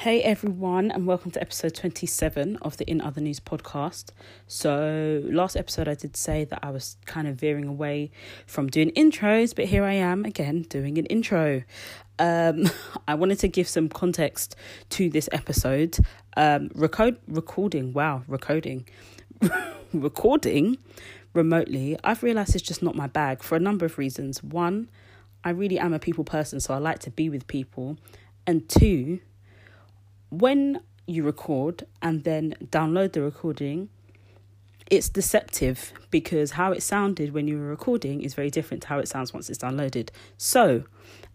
Hey everyone, and welcome to episode 27 of the In Other News podcast. So, last episode, I did say that I was kind of veering away from doing intros, but here I am again doing an intro. Um, I wanted to give some context to this episode. Um, record, recording, wow, recording, recording remotely, I've realized it's just not my bag for a number of reasons. One, I really am a people person, so I like to be with people. And two, when you record and then download the recording, it's deceptive because how it sounded when you were recording is very different to how it sounds once it's downloaded. So,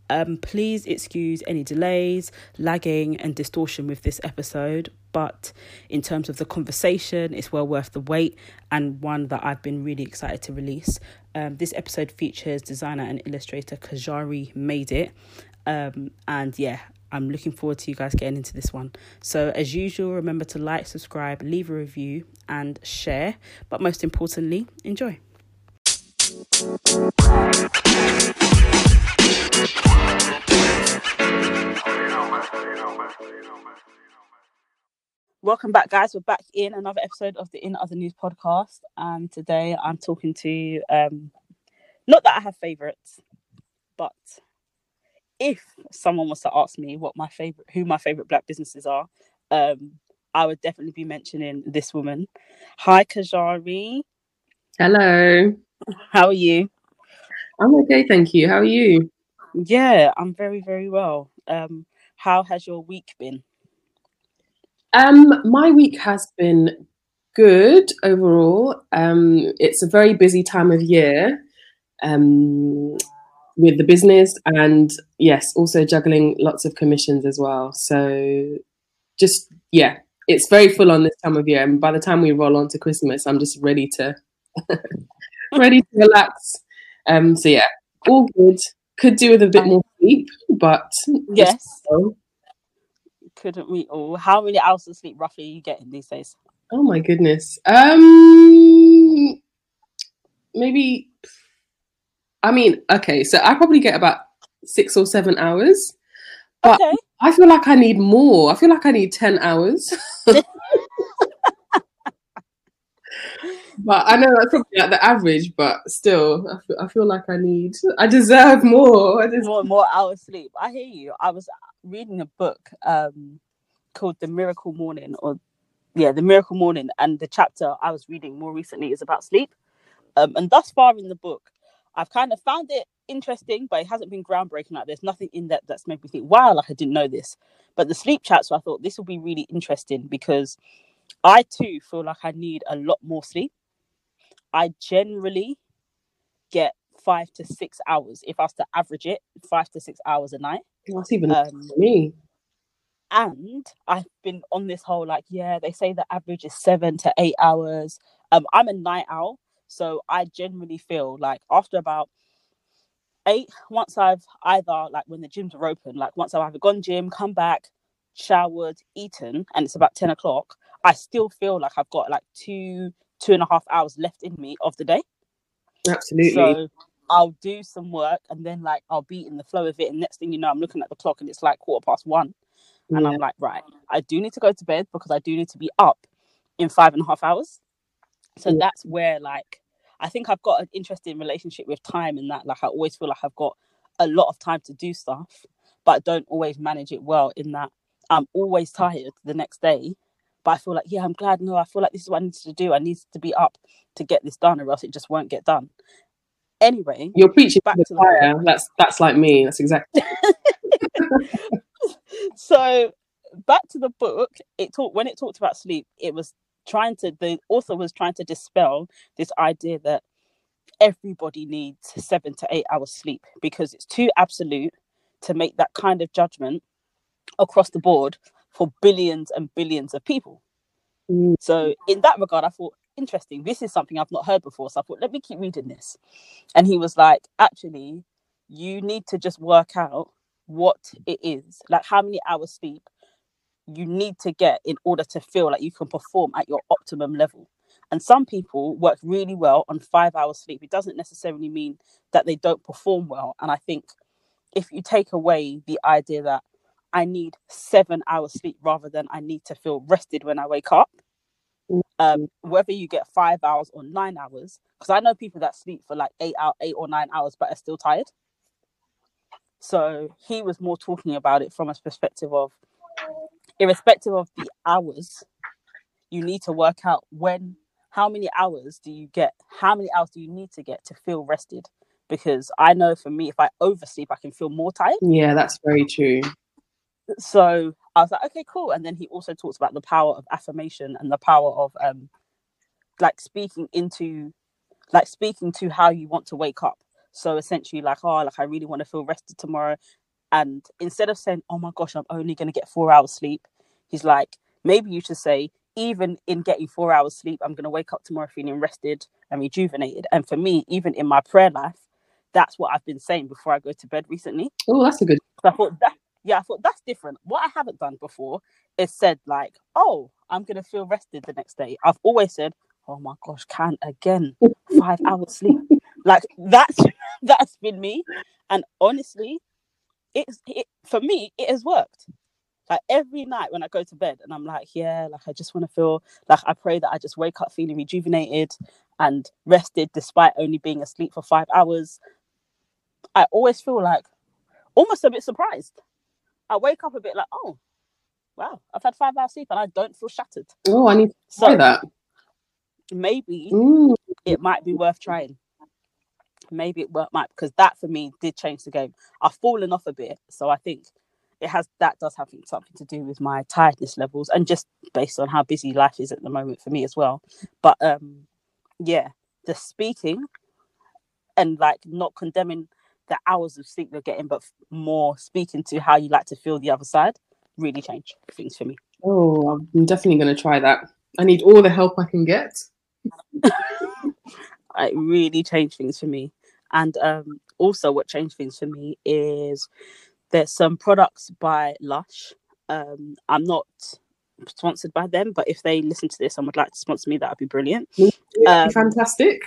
um, please excuse any delays, lagging, and distortion with this episode. But in terms of the conversation, it's well worth the wait and one that I've been really excited to release. Um, this episode features designer and illustrator Kajari Made It. Um, and yeah, I'm looking forward to you guys getting into this one. So, as usual, remember to like, subscribe, leave a review, and share. But most importantly, enjoy. Welcome back, guys. We're back in another episode of the In Other News podcast. And today I'm talking to, um, not that I have favorites, but if someone was to ask me what my favorite, who my favorite black businesses are, um, I would definitely be mentioning this woman. Hi, Kajari. Hello. How are you? I'm okay, thank you. How are you? Yeah, I'm very, very well. Um, how has your week been? Um, my week has been good overall. Um, it's a very busy time of year. Um, with the business and yes, also juggling lots of commissions as well. So just yeah, it's very full on this time of year. And by the time we roll on to Christmas, I'm just ready to ready to relax. Um so yeah, all good. Could do with a bit more sleep, but yes. Couldn't we all? How many hours of sleep roughly are you getting these days? Oh my goodness. Um maybe I mean, okay, so I probably get about six or seven hours, but Okay. I feel like I need more. I feel like I need 10 hours. but I know that's probably like the average, but still, I feel, I feel like I need, I deserve more. I deserve, more more hours sleep. I hear you. I was reading a book um called The Miracle Morning or yeah, The Miracle Morning and the chapter I was reading more recently is about sleep. Um and thus far in the book I've kind of found it interesting, but it hasn't been groundbreaking. Like there's nothing in that that's made me think, wow, like I didn't know this. But the sleep chat, so I thought this will be really interesting because I too feel like I need a lot more sleep. I generally get five to six hours. If I was to average it, five to six hours a night. that's even Um, me. and I've been on this whole like, yeah, they say the average is seven to eight hours. Um, I'm a night owl, so I generally feel like after about eight, once I've either like when the gyms are open, like once I've either gone gym, come back, showered, eaten, and it's about ten o'clock, I still feel like I've got like two, two and a half hours left in me of the day. Absolutely. So I'll do some work and then like I'll be in the flow of it. And next thing you know, I'm looking at the clock and it's like quarter past one. And Yeah. I'm like, right, I do need to go to bed because I do need to be up in five and a half hours. So Yeah. that's where like I think I've got an interesting relationship with time in that like I always feel like I've got a lot of time to do stuff, but I don't always manage it well in that I'm always tired the next day. But I feel like, yeah, I'm glad. No, I feel like this is what I need to do. I need to be up to get this done, or else it just won't get done. Anyway, You're preaching back to the to the choir. That's that's like me. That's exactly. so back to the book it talked when it talked about sleep it was trying to the author was trying to dispel this idea that everybody needs seven to eight hours sleep because it's too absolute to make that kind of judgment across the board for billions and billions of people Mm. So in that regard, I thought interesting. This is something I've not heard before. So I thought, let me keep reading this. And he was like, actually, you need to just work out what it is, like how many hours sleep you need to get in order to feel like you can perform at your optimum level. And some people work really well on five hours sleep. It doesn't necessarily mean that they don't perform well. And I think if you take away the idea that I need seven hours sleep rather than I need to feel rested when I wake up, um, whether you get five hours or nine hours, because I know people that sleep for like eight out eight or nine hours but are still tired. So he was more talking about it from a perspective of irrespective of the hours, you need to work out when how many hours do you get how many hours do you need to get to feel rested? Because i know for me if i oversleep i can feel more tired. Yeah, that's very true. so i was like okay cool. And then he also talks about the power of affirmation and the power of um like speaking into like speaking to how you want to wake up. So essentially like oh like i really want to feel rested tomorrow. And instead of saying oh my gosh i'm only going to get four hours sleep he's like maybe you should say even in getting four hours sleep i'm going to wake up tomorrow feeling rested and rejuvenated and for me even in my prayer life that's what i've been saying before i go to bed recently Oh, that's a good. so I thought that yeah, I thought that's different. What I haven't done before is said like, oh, I'm gonna feel rested the next day. I've always said, oh my gosh, can't again five hours sleep. Like that's that's been me, and honestly, it's it, for me it has worked. Like every night when I go to bed and I'm like, yeah, like I just want to feel like I pray that I just wake up feeling rejuvenated and rested despite only being asleep for five hours. I always feel like almost a bit surprised. I wake up a bit like, oh, wow, I've had five hours sleep and I don't feel shattered. Oh, I need to So try that. maybe Mm. it might be worth trying. Maybe it wo- might because that for me did change the game. I've fallen off a bit, so I think it has that does have something to do with my tiredness levels and just based on how busy life is at the moment for me as well. But um, yeah, the speaking and like not condemning the hours of sleep you're getting, but more speaking to how you like to feel the other side really changed things for me. Oh, I'm definitely going to try that. I need all the help I can get. it really changed things for me. And um, also, what changed things for me is there's some products by Lush. Um, I'm not sponsored by them, but if they listen to this and would like to sponsor me, that would be brilliant. Um, fantastic.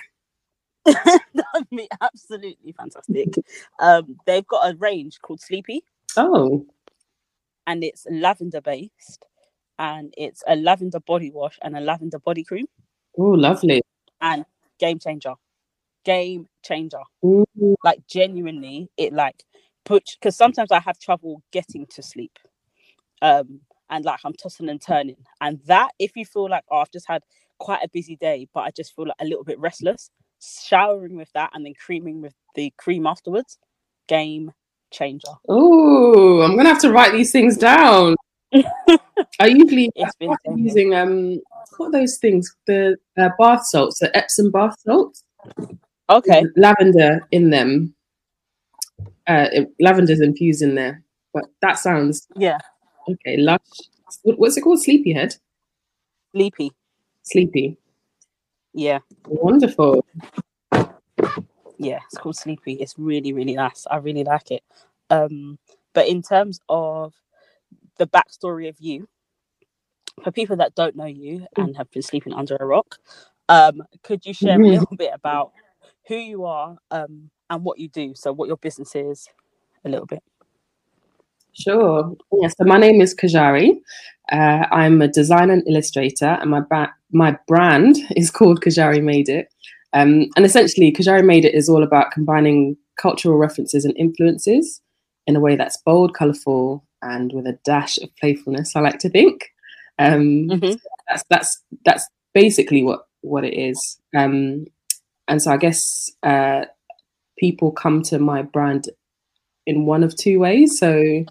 that would be absolutely fantastic. Um, they've got a range called Sleepy, Oh, and it's lavender based, and it's a lavender body wash and a lavender body cream, oh, lovely. and game changer, game changer. Mm. like genuinely it like put because sometimes i have trouble getting to sleep um and like i'm tossing and turning and that if you feel like oh i've just had quite a busy day but i just feel like a little bit restless showering with that and then creaming with the cream afterwards game changer Ooh, I'm going to have to write these things down. I usually it's been using um what are those things? The uh, bath salts, the Epsom bath salts. okay lavender in them. Uh, lavender's infused in there, but that sounds yeah okay. Lush. What, what's it called? Sleepyhead. sleepy Sleepy. yeah Wonderful. yeah it's called sleepy it's really really nice i really like it um but in terms of the backstory of you for people that don't know you and have been sleeping under a rock um could you share a Mhm. little bit about who you are um and what you do so what your business is a little bit Sure. Yeah, so my name is Kajari. Uh, I'm a designer and illustrator, and my ba- my brand is called Kajari Made It. Um, and essentially, Kajari Made It is all about combining cultural references and influences in a way that's bold, colourful, and with a dash of playfulness. I like to think. Um, Mhm. That's that's that's basically what what it is. Um, and so I guess uh, people come to my brand in one of two ways. So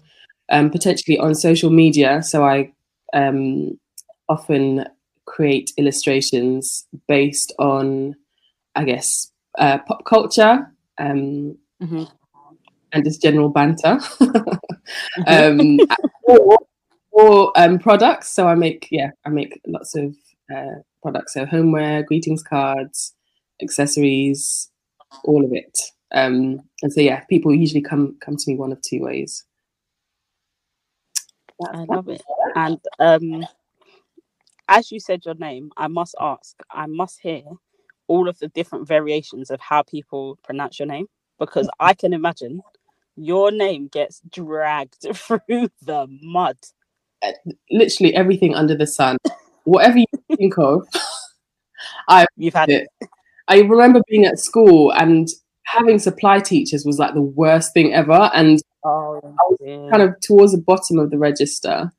um, potentially on social media. So I um, often create illustrations based on, I guess, uh, pop culture um, Mhm. and just general banter. um, or, or um, products. So I make yeah, I make lots of uh, products. So homeware, greetings cards, accessories, all of it. Um, and so yeah, people usually come come to me one of two ways. I love it. And um, as you said your name, I must ask, I must hear all of the different variations of how people pronounce your name because I can imagine your name gets dragged through the mud. Uh, literally everything under the sun. Whatever you think of, I've You've had it. it. I remember being at school and having supply teachers was like the worst thing ever. And Oh, I was kind of towards the bottom of the register,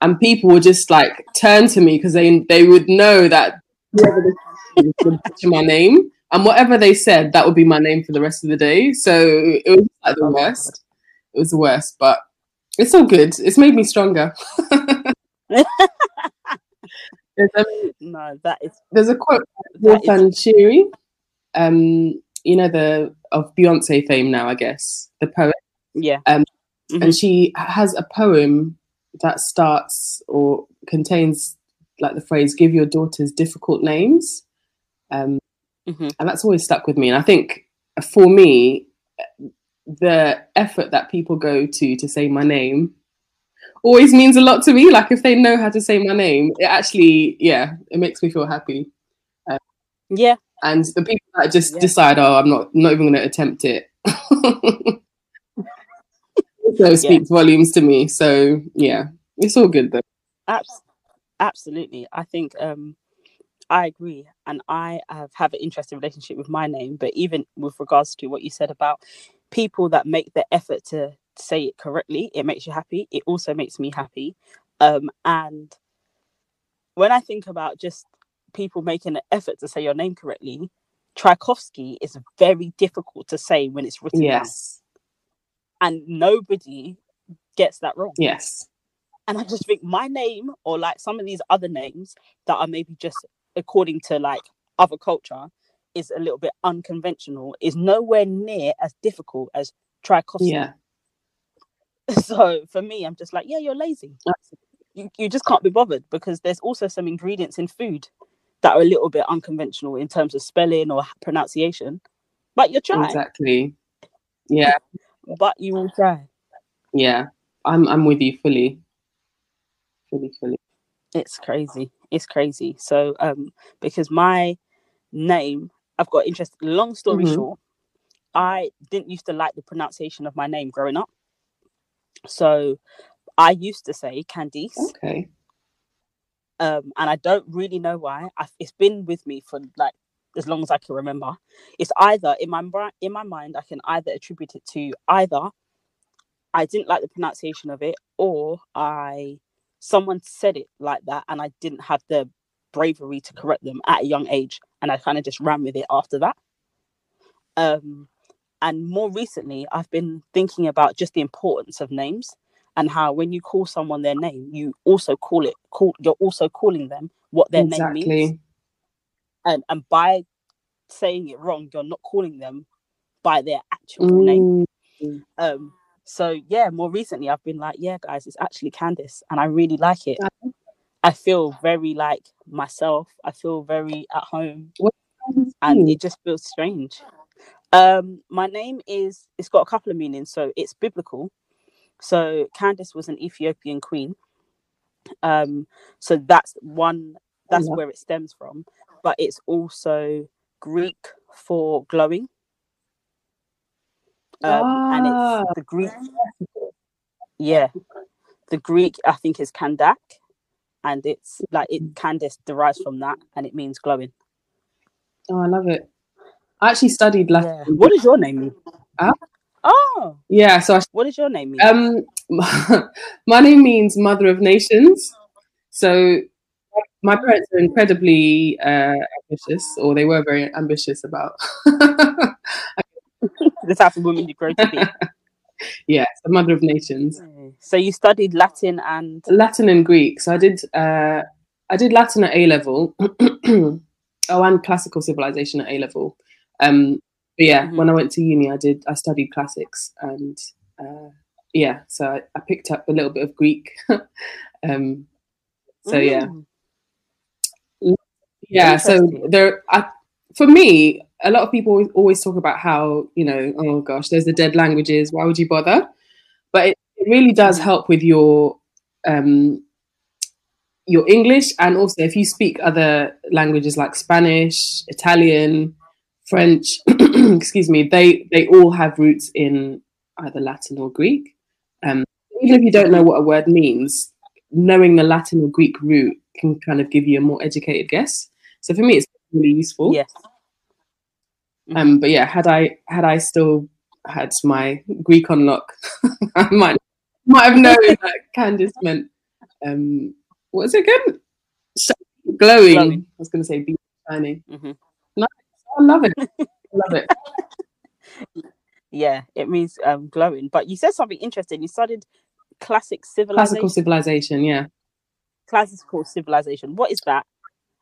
and people would just like turn to me because they they would know that whoever this is would my name, and whatever they said, that would be my name for the rest of the day. So it was like the Oh worst. It was the worst, but it's all good. It's made me stronger. there's, a, no, that is there's a quote is Warsan um, you know the of Beyonce fame now, I guess the poet. yeah. Um, Mhm. and she has a poem that starts or contains like the phrase "Give your daughters difficult names," um, Mhm. and that's always stuck with me. And I think for me, the effort that people go to to say my name always means a lot to me. Like if they know how to say my name, it actually, yeah, it makes me feel happy. Yeah. And the people that just Yeah. decide, oh, I'm not not even going to attempt it. also speaks volumes to me. So yeah, it's all good though. Abs- absolutely. I think um I agree. And I have have an interesting relationship with my name, but even with regards to what you said about people that make the effort to say it correctly, it makes you happy. It also makes me happy. Um and when I think about just people making an effort to say your name correctly, Tchaikovsky is very difficult to say when it's written down. Yes, And nobody gets that wrong. yes, and I just think my name or like some of these other names that are maybe just according to like other culture is a little bit unconventional is nowhere near as difficult as Tchaikovsky. yeah. So for me, I'm just like, yeah, you're lazy. You, you just can't be bothered because there's also some ingredients in food that are a little bit unconventional in terms of spelling or pronunciation. But you're trying. Exactly. Yeah, But you will try. yeah. I'm I'm with you fully. Fully, fully. It's crazy. It's crazy. So um because my name I've got interest long story Mhm. short, I didn't used to like the pronunciation of my name growing up. So I used to say Candice, Okay. um, and I don't really know why. i it's been with me for like as long as I can remember. It's either in my in my mind, I can either attribute it to either I didn't like the pronunciation of it, or I someone said it like that, and I didn't have the bravery to correct them at a young age, and I kind of just ran with it after that. Um, and more recently, I've been thinking about just the importance of names and how when you call someone their name, you also call it call you're also calling them what their name means. And and by saying it wrong you're not calling them by their actual name. Mm, um so yeah more recently i've been like yeah guys it's actually candice and i really like it. I feel very like myself. I feel very at home. And mm. it just feels strange um my name is it's got a couple of meanings so it's biblical. So Candace was an ethiopian queen. Um so that's one that's love- where it stems from but it's also greek for glowing. Um, and Ah. it's the greek yeah the greek i think is kandak and it's like it Candace derives from that and it means glowing. Oh, I love it. I actually studied Latin. yeah what does your name mean Huh? oh Yeah, so I what does your name mean Um, my name means Mother of Nations. So my parents are incredibly uh, ambitious, or they were very ambitious about. the type of woman you grow to be yeah, the Mother of Nations, so you studied latin and Latin and Greek. So I did. Uh, I did Latin at A level. oh, and classical civilization at A level. Um, but yeah, Mhm. when I went to uni, I did. I studied classics and uh, yeah, so I, I, picked up a little bit of Greek. um, so yeah, mm. yeah. So there, I, for me, a lot of people always talk about how you know, oh gosh, there's the dead languages. Why would you bother? But it, it really does mm. help with your um, your English, and also if you speak other languages like Spanish, Italian, French, excuse me, they they all have roots in either Latin or Greek. Um, even if you don't know what a word means, knowing the Latin or Greek root can kind of give you a more educated guess. So for me, it's really useful. Yes. Um, but yeah, had I had I still had my Greek on lock, I might might have known that Candice meant um, what is it again? Glowing. glowing. I was going to say be shining. Mm-hmm. I love it. I love it. yeah, it means um, glowing. But you said something interesting. You studied classic civilization. Classical civilization, yeah. Classical civilization. What is that?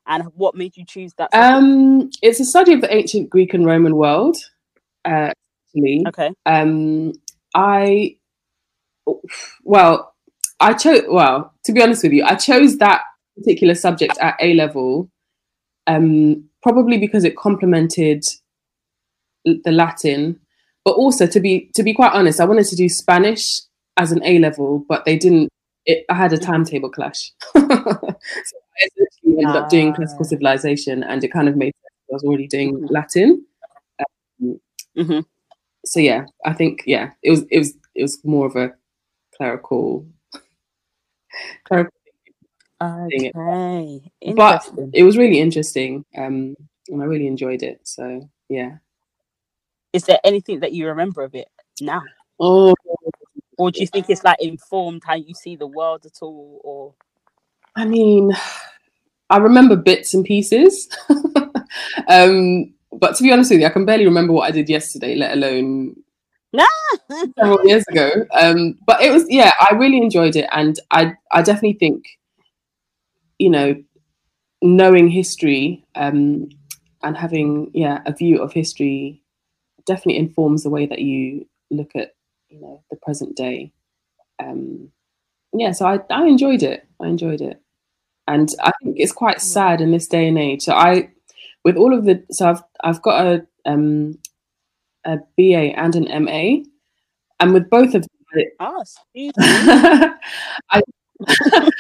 And what made you choose that? Um, it's a study of the ancient Greek and Roman world. Uh. Okay. Um, I, well, I chose. Well, to be honest with you, I chose that particular subject at A level, um, probably because it complemented the Latin but also to be to be quite honest, I wanted to do Spanish as an A level, but they didn't. It, I had a timetable clash, so I ended up doing classical ah. civilization, and it kind of made sense. I was already doing mm-hmm. Latin. Um, mm-hmm. So yeah, I think yeah, it was it was it was more of a clerical. clerical okay, but it was really interesting, um, and I really enjoyed it. So yeah is there anything that you remember of it now? Oh. Or do you think it's like informed how you see the world at all? Or I mean, I remember bits and pieces. um, but to be honest with you, I can barely remember what I did yesterday, let alone several years ago. Um, but it was yeah, I really enjoyed it, and I I definitely think, you know, knowing history um, and having yeah a view of history definitely informs the way that you look at you know the present day. Um, yeah, so I, I enjoyed it. I enjoyed it, and I think it's quite sad in this day and age. So I, with all of the, so I've I've got a um, a BA and an MA, and with both of them, oh, I,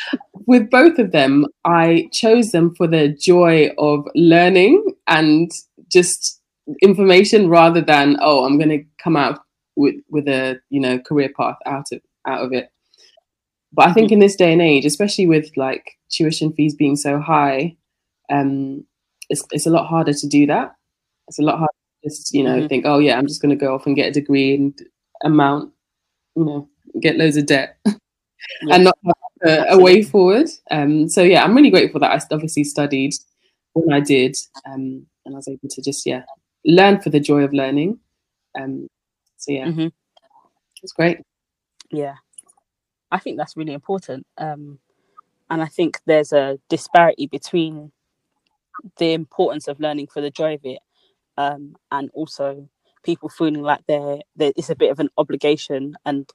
with both of them, I chose them for the joy of learning and just information rather than oh i'm going to come out with with a you know career path out of out of it but i think in this day and age especially with like tuition fees being so high um it's, it's a lot harder to do that it's a lot harder to just you know mm-hmm. think oh yeah i'm just going to go off and get a degree and amount you know get loads of debt yeah. and not have a, a, way forward um so yeah i'm really grateful that i obviously studied when i did um and i was able to just yeah learn for the joy of learning. Um, so yeah, mm-hmm. it's great. Yeah, I think that's really important. Um, and I think there's a disparity between the importance of learning for the joy of it, um, and also people feeling like they're, they're it's a bit of an obligation and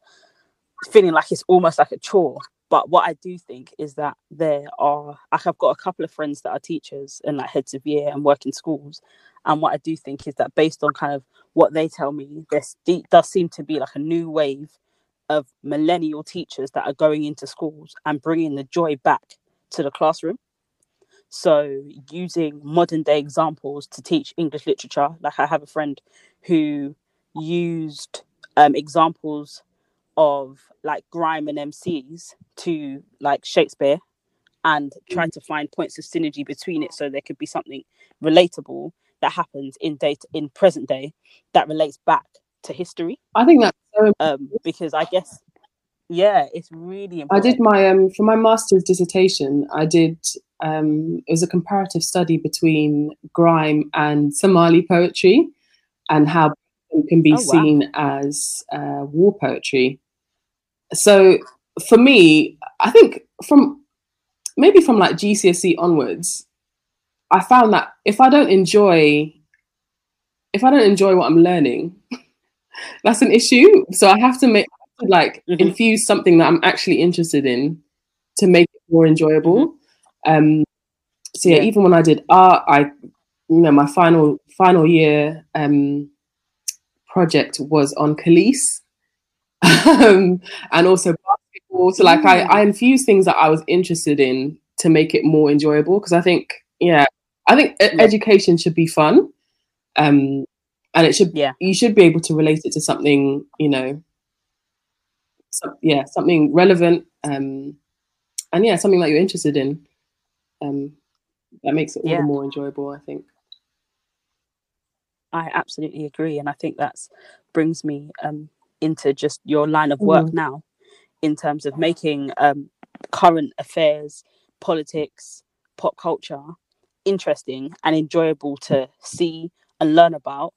feeling like it's almost like a chore but what I do think is that there are, I've got a couple of friends that are teachers and like heads of year and work in schools. And what I do think is that based on kind of what they tell me, there does seem to be like a new wave of millennial teachers that are going into schools and bringing the joy back to the classroom. So, using modern day examples to teach English literature, like I have a friend who used um, examples of like grime and MCs to like Shakespeare and trying mm. to find points of synergy between it so there could be something relatable that happens in date in present day that relates back to history. I think that's so um, because I guess yeah, it's really important. I did my um for my master's dissertation, I did um it was a comparative study between grime and Somali poetry and how it can be oh, wow. seen as uh, war poetry. So for me, I think from maybe from like GCSE onwards, I found that if I don't enjoy, if I don't enjoy what I'm learning, that's an issue. So I have to make like Mhm. infuse something that I'm actually interested in to make it more enjoyable. Um, so yeah, Yeah. even when I did art, I, you know, my final final year um, project was on Khalees, um, and also basketball. So like I, Mm. I infused things that I was interested in to make it more enjoyable because I think, yeah, I think Yeah. education should be fun, um, and it should Yeah. you should be able to relate it to something, you know, some, yeah, something relevant, um, and yeah, something that you're interested in. Um, that makes it all Yeah. the more enjoyable, I think. I absolutely agree, and I think that's brings me um, into just your line of work Mhm. now, in terms of making um, current affairs, politics, pop culture interesting and enjoyable to see and learn about.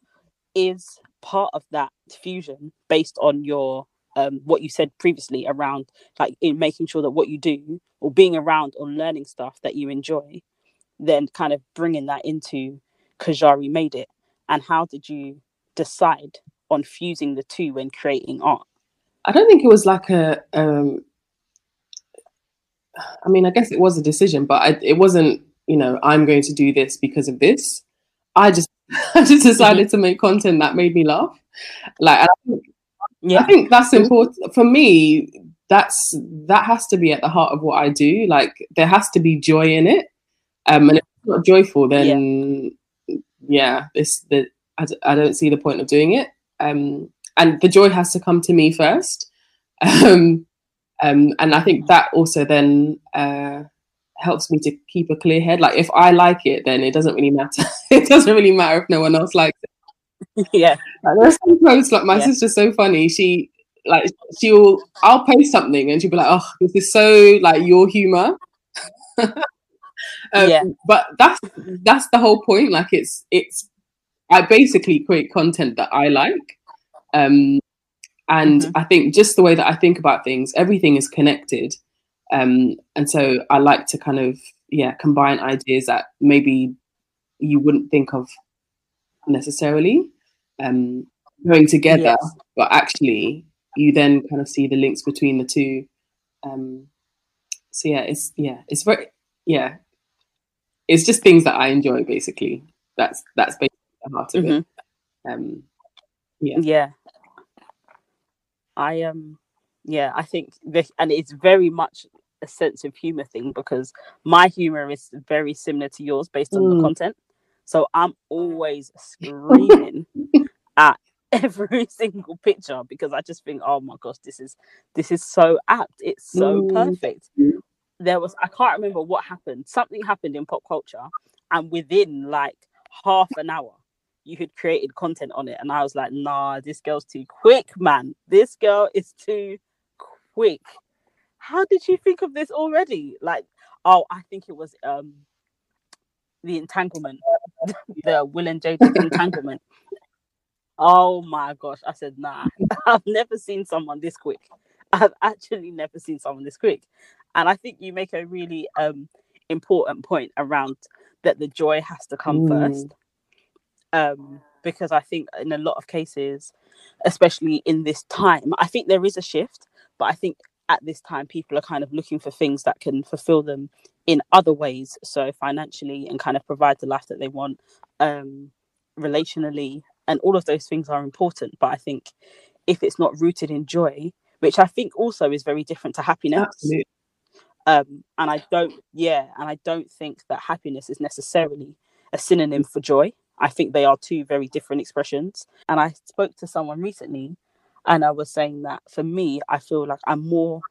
Is part of that fusion based on your um, what you said previously around like in making sure that what you do or being around or learning stuff that you enjoy, then kind of bringing that into Kajari made it and how did you decide on fusing the two when creating art I don't think it was like a. Um, I mean, I guess it was a decision, but I, it wasn't. You know, I'm going to do this because of this. I just, I just decided to make content that made me laugh. Like, I think, I think that's important for me. That's that has to be at the heart of what I do. Like, there has to be joy in it. Um, and if it's not joyful, then yeah, this the I, d- I don't see the point of doing it. Um, and the joy has to come to me first. Um, um, and I think that also then uh, helps me to keep a clear head. Like if I like it, then it doesn't really matter. it doesn't really matter if no one else likes it. yeah Like, there's some posts like my Yeah. sister's so funny. She like she'll I'll post something and she'll be like, oh, this is so like your humor. um, Yeah. But that's that's the whole point. Like it's it's I basically create content that I like. Um, and Mhm. I think just the way that I think about things, everything is connected. Um, and so I like to kind of yeah combine ideas that maybe you wouldn't think of necessarily um, going together, Yes. but actually you then kind of see the links between the two. Um, so yeah, it's yeah, it's very yeah, it's just things that I enjoy basically. That's that's basically the heart of it. Um, Yeah. yeah i um yeah i think the, and it's very much a sense of humor thing because my humor is very similar to yours based on the Mm. content so i'm always screaming at every single picture because i just think oh my gosh this is this is so apt it's so Mm. perfect. There was i can't remember what happened. Something happened in pop culture and within like half an hour you had created content on it. And i was like nah this girl's too quick man. This girl is too quick. How did you think of this already? Like oh i think it was um the entanglement the will and Jada entanglement. Oh my gosh. I said nah i've never seen someone this quick i've actually never seen someone this quick. And i think you make a really um important point around that the joy has to come Mm. first. Um because i think in a lot of cases especially in this time i think there is a shift but i think at this time people are kind of looking for things that can fulfill them in other ways. So financially and kind of provide the life that they want um relationally. And all of those things are important but i think if it's not rooted in joy which i think also is very different to happiness Absolutely. um and i don't yeah and i don't think that happiness is necessarily a synonym for joy i think they are two very different expressions and i spoke to someone recently and i was saying that for me i feel like i'm more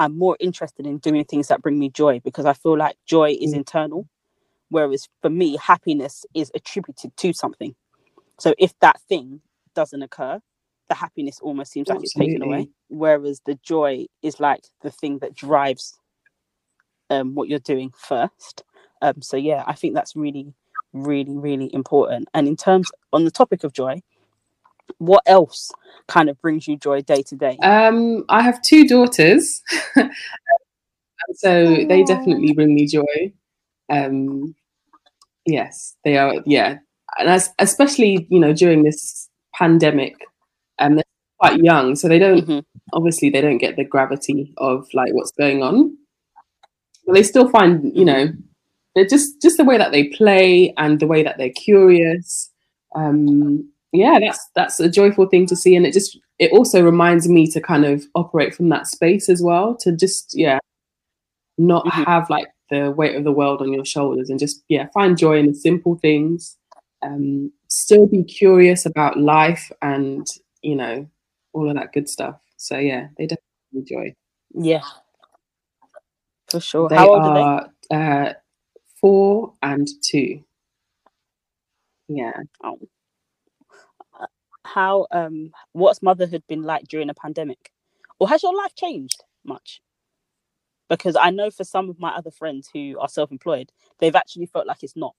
i'm more interested in doing things that bring me joy because i feel like joy is Mm. internal whereas for me happiness is attributed to something so if that thing doesn't occur the happiness almost seems like it's taken away. Whereas the joy is like the thing that drives um what you're doing first. Um so yeah i think that's really really really important. And in terms on the topic of joy what else kind of brings you joy day to day? Um, I have two daughters, and so they definitely bring me joy. Um, yes, they are. Yeah, and as, especially you know during this pandemic, um, they're quite young, so they don't Mhm. obviously they don't get the gravity of like what's going on, but they still find you know they're just just the way that they play and the way that they're curious. Um, yeah, that's that's a joyful thing to see, and it just it also reminds me to kind of operate from that space as well. To just yeah, not Mhm. have like the weight of the world on your shoulders, and just yeah, find joy in the simple things. Um, still be curious about life, and you know all of that good stuff. So yeah, they definitely enjoy. Yeah, for sure. They How old are they? uh, four and two. Yeah. Oh. How um what's motherhood been like during a pandemic? Or has your life changed much? Because I know for some of my other friends who are self-employed, they've actually felt like it's not.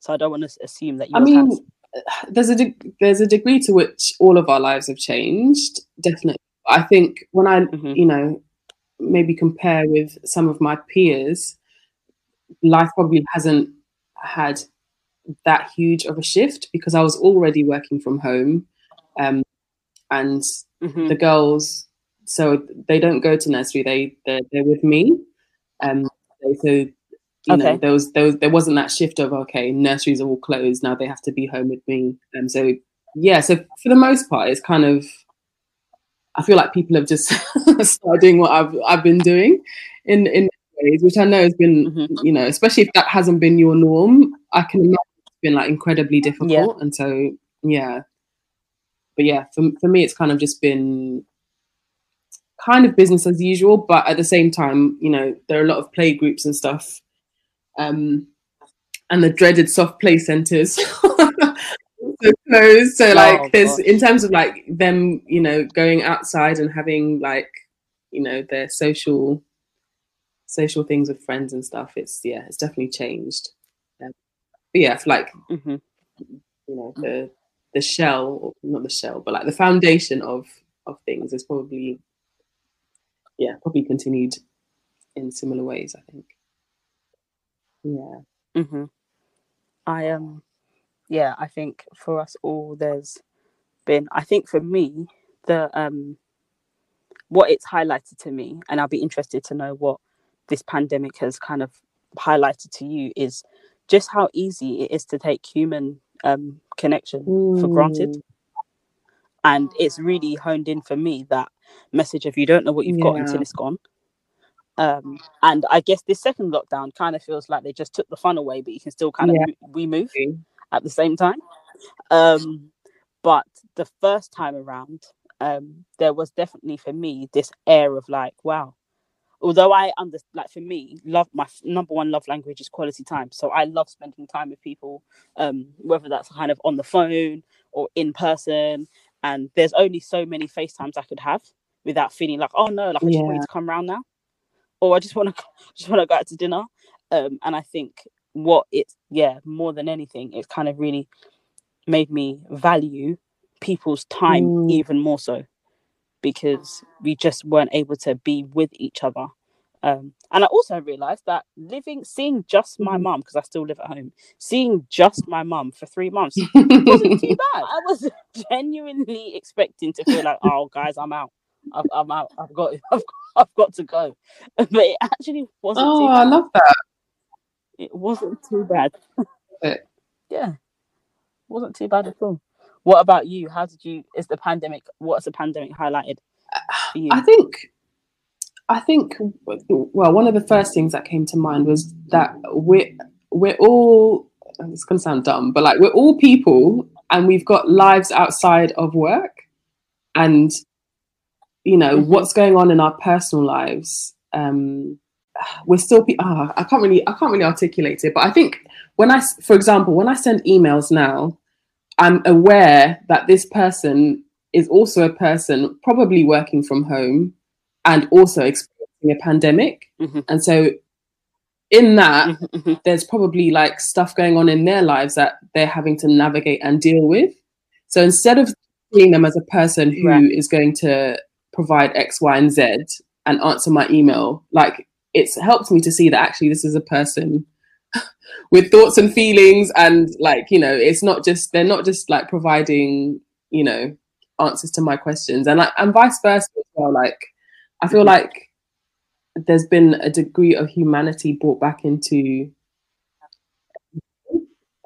So I don't want to assume that I yours mean, has. There's a deg- there's a degree to which all of our lives have changed. Definitely, I think when I Mhm. you know maybe compare with some of my peers, life probably hasn't had that huge of a shift because I was already working from home, um, and Mhm. the girls so they don't go to nursery they they're, they're with me um so you know Okay. there was there was there wasn't that shift of okay nurseries are all closed now they have to be home with me um so yeah so for the most part it's kind of i feel like people have just started doing what i've i've been doing in in ways which i know has been Mhm. you know especially if that hasn't been your norm i can imagine it's been like incredibly difficult and so yeah but yeah for, for me it's kind of just been kind of business as usual but at the same time you know there are a lot of play groups and stuff um and the dreaded soft play centers. So closed so Oh, like there's in terms of like them you know going outside and having like you know their social social things with friends and stuff it's yeah it's definitely changed. Um, but yeah it's like Mhm. you know the the shell or not the shell but like the foundation of of things is probably yeah probably continued in similar ways i think yeah. Hmm I um yeah, I think for us all there's been I think for me the um what it's highlighted to me and I'll be interested to know what this pandemic has kind of highlighted to you is just how easy it is to take human um connection for granted. Mm, and it's really honed in for me that message of you don't know what you've got until it's gone um and i guess this second lockdown kind of feels like they just took the fun away but you can still kind Yeah. of mo- remove okay. at the same time. Um, but the first time around, um, there was definitely for me this air of like, wow. Although I understand, like for me, love my f- number one love language is quality time. So I love spending time with people, um, whether that's kind of on the phone or in person. And there's only so many FaceTimes I could have without feeling like, oh no, like I just want you to come round now, or I just want to just want to go out to dinner. Um, and I think what it's yeah more than anything, it's kind of really made me value people's time Mm. even more so because we just weren't able to be with each other. Um, and I also realized that living, seeing just my Mhm. mum, because I still live at home, seeing just my mum for three months wasn't too bad. I was genuinely expecting to feel like, oh, guys, I'm out. I've, I'm out. I've got, I've, I've got to go. But it actually wasn't oh i love that It wasn't too bad. it. yeah, wasn't too bad at all. What about you? How did you? Is the pandemic? What's the pandemic highlighted for you? I think, I think, well, one of the first things that came to mind was that we're we're all. It's gonna sound dumb, but like we're all people, and we've got lives outside of work, and you know Mhm. what's going on in our personal lives. Um, we're still. Pe- ah, I can't really. I can't really articulate it, but I think when i for example, when I send emails now, I'm aware that this person is also a person probably working from home and also experiencing a pandemic. Mhm. And so, in that, Mhm, mhm. there's probably like stuff going on in their lives that they're having to navigate and deal with. So, instead of seeing them as a person who is Right. going to provide X, Y, and Z and answer my email, like it's helped me to see that actually this is a person with thoughts and feelings and like you know it's not just they're not just like providing you know answers to my questions, and like, and vice versa as well. Like, I feel like there's been a degree of humanity brought back into.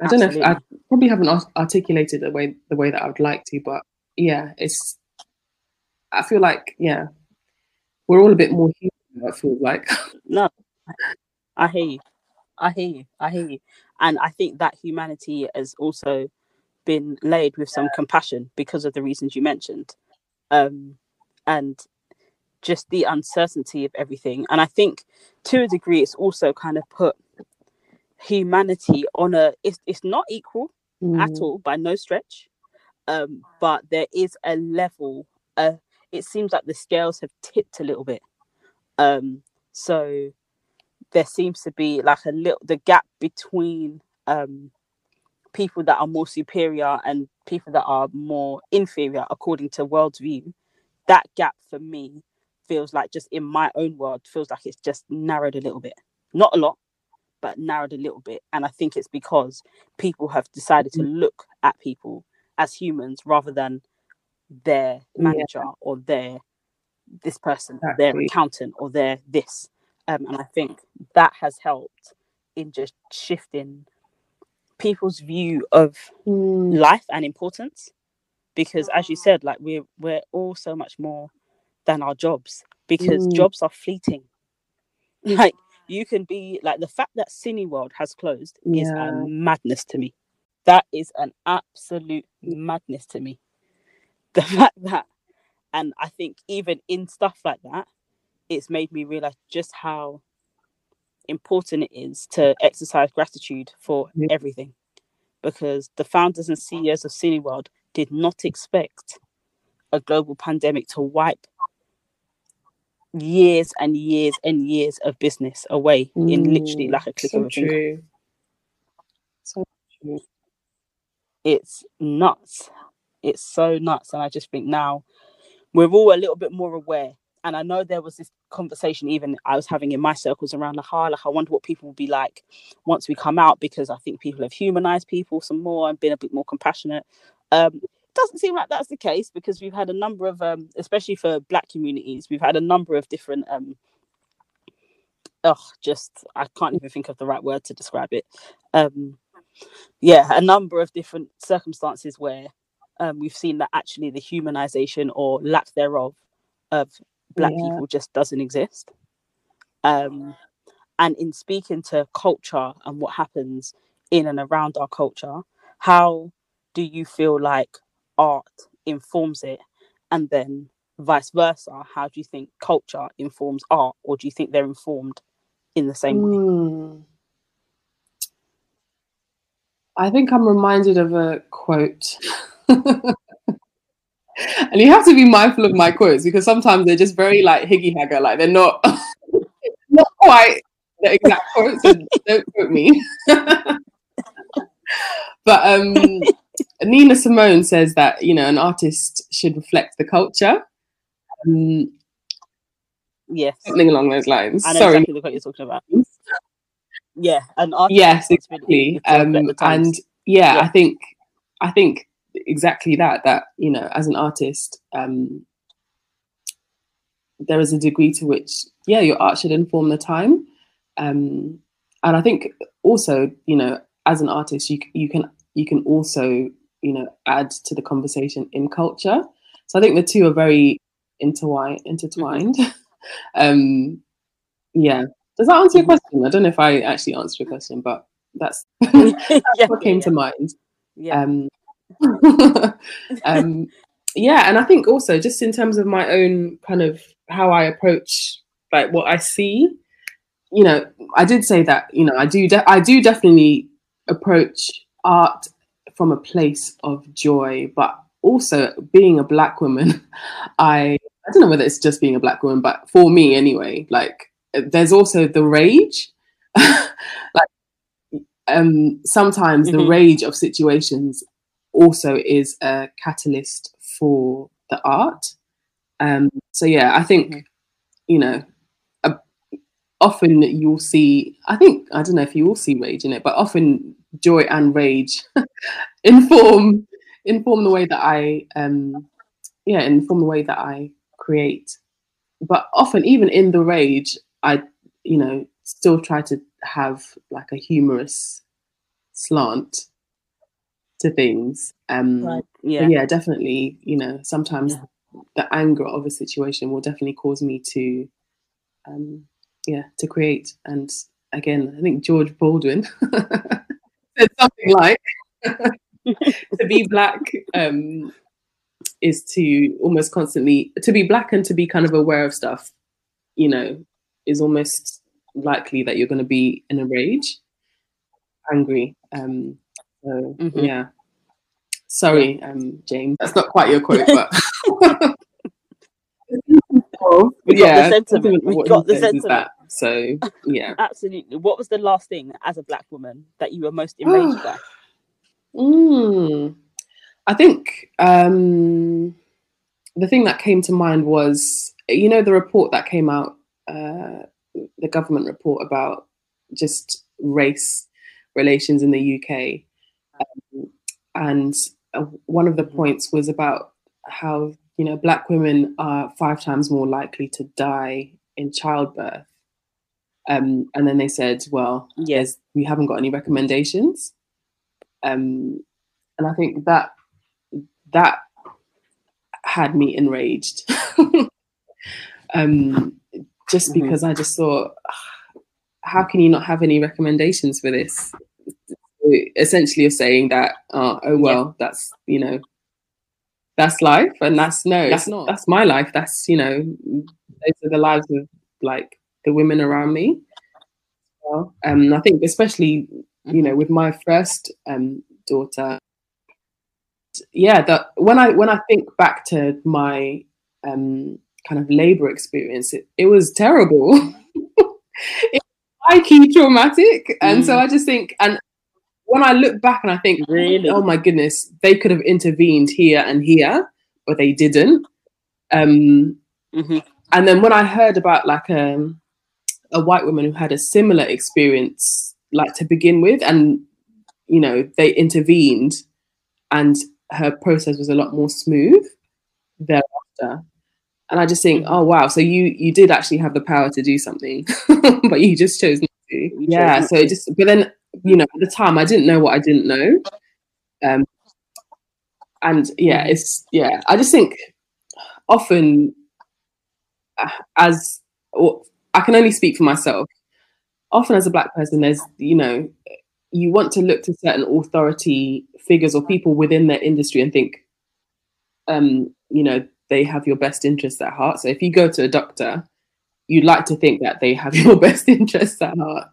I don't know if I probably haven't articulated the way the way that I would like to, but yeah, it's. I feel like yeah, we're all a bit more human. I feel like. No, I hear you. I hear you. I hear you. And I think that humanity has also been laid with some compassion because of the reasons you mentioned. Um, and just the uncertainty of everything. And I think to a degree, it's also kind of put humanity on a, it's, it's not equal mm. at all by no stretch. Um, but there is a level, uh, it seems like the scales have tipped a little bit. Um, so there seems to be like a little the gap between um, people that are more superior and people that are more inferior according to world's view that gap for me feels like just in my own world feels like it's just narrowed a little bit not a lot but narrowed a little bit and i think it's because people have decided to mm. look at people as humans rather than their manager yeah. or their this person exactly. their accountant or their this um, and I think that has helped in just shifting people's view of mm. life and importance. Because as you said, like we're we're all so much more than our jobs because mm. jobs are fleeting. Like you can be like the fact that Cineworld has closed yeah. is a madness to me. That is an absolute madness to me. The fact that, and I think even in stuff like that, it's made me realize just how important it is to exercise gratitude for yeah. everything because the founders and CEOs of Cineworld did not expect a global pandemic to wipe years and years and years of business away mm, in literally like a click so of a true. finger. So true. It's nuts. It's so nuts. And I just think now we're all a little bit more aware and I know there was this conversation even I was having in my circles around like, oh, like I wonder what people will be like once we come out because I think people have humanized people some more and been a bit more compassionate. Um, doesn't seem like that's the case because we've had a number of, um, especially for Black communities, we've had a number of different. Um, oh, just I can't even think of the right word to describe it. Um, yeah, a number of different circumstances where um, we've seen that actually the humanization or lack thereof of black yeah. people just doesn't exist um and in speaking to culture and what happens in and around our culture how do you feel like art informs it and then vice versa how do you think culture informs art or do you think they're informed in the same way hmm. i think i'm reminded of a quote and you have to be mindful of my quotes because sometimes they're just very like higgy hagger, like they're not not quite the exact quotes. So don't quote me. but um, Nina Simone says that you know an artist should reflect the culture. Um, yes, something along those lines. I know Sorry. exactly what you're talking about. Yeah, an artist. Yes, exactly. Um, and yeah, yeah, I think I think exactly that that you know as an artist um there is a degree to which yeah your art should inform the time. Um and i think also you know as an artist you you can you can also you know add to the conversation in culture. So i think the two are very intertwined. Intertwined um yeah. Does that answer your mm-hmm. question? I don't know if i actually answered your question but that's, that's yeah, what came yeah. to mind. Yeah. um um, yeah, and I think also just in terms of my own kind of how I approach like what I see, you know, I did say that you know I do de- I do definitely approach art from a place of joy, but also being a black woman, I I don't know whether it's just being a black woman, but for me anyway, like there's also the rage, like um sometimes mm-hmm. the rage of situations also is a catalyst for the art. Um, so yeah, I think mm-hmm. you know, often you'll see. I think I don't know if you will see rage in it, but often joy and rage inform inform the way that I um, yeah, inform the way that I create. But often, even in the rage, I, you know, still try to have like a humorous slant to things. Um, Right. yeah. Yeah. definitely. You know, sometimes Yeah. the anger of a situation will definitely cause me to, um, yeah, to create. And again, I think George Baldwin said something like, "To be black um, is to almost constantly to be black and to be kind of aware of stuff. You know, is almost likely that you're going to be in a rage, angry. Um, so Mhm. yeah." Sorry, um, James. That's not quite your quote, but We got yeah, the sentiment. We got the says sentiment. that. So yeah. Absolutely. What was the last thing as a black woman that you were most enraged by? Mm, I think um, the thing that came to mind was, you know, the report that came out, uh, the government report about just race relations in the UK. Um, and uh, one of the points was about how, you know, black women are five times more likely to die in childbirth. Um, and then they said, well, Yes. we haven't got any recommendations. Um, and I think that that had me enraged. um, just Mhm. because I just thought, "Ah, how can you not have any recommendations for this? Essentially, you're saying that, uh, oh well, that's you know, that's life, and that's no, That's not. That's my life. That's you know, those are the lives of like the women around me. Well, um, I think especially you know with my first um daughter yeah that when i when i think back to my um kind of labor experience it, it was terrible it was high key traumatic and so Mm. i just think and when i look back and i think Really? oh my goodness they could have intervened here and here but they didn't um Mhm. and then when I heard about like um, a white woman who had a similar experience, like to begin with, and you know they intervened, and her process was a lot more smooth thereafter. And I just think, Mhm. oh wow, so you you did actually have the power to do something, but you just chose not to. Yeah. So it just, but then you know, at the time, I didn't know what I didn't know. Um, and yeah, it's yeah. I just think often uh, as or I can only speak for myself. Often, as a black person, there's you know you want to look to certain authority figures or people within their industry and think, um, you know, they have your best interests at heart. So if you go to a doctor, you'd like to think that they have your best interests at heart.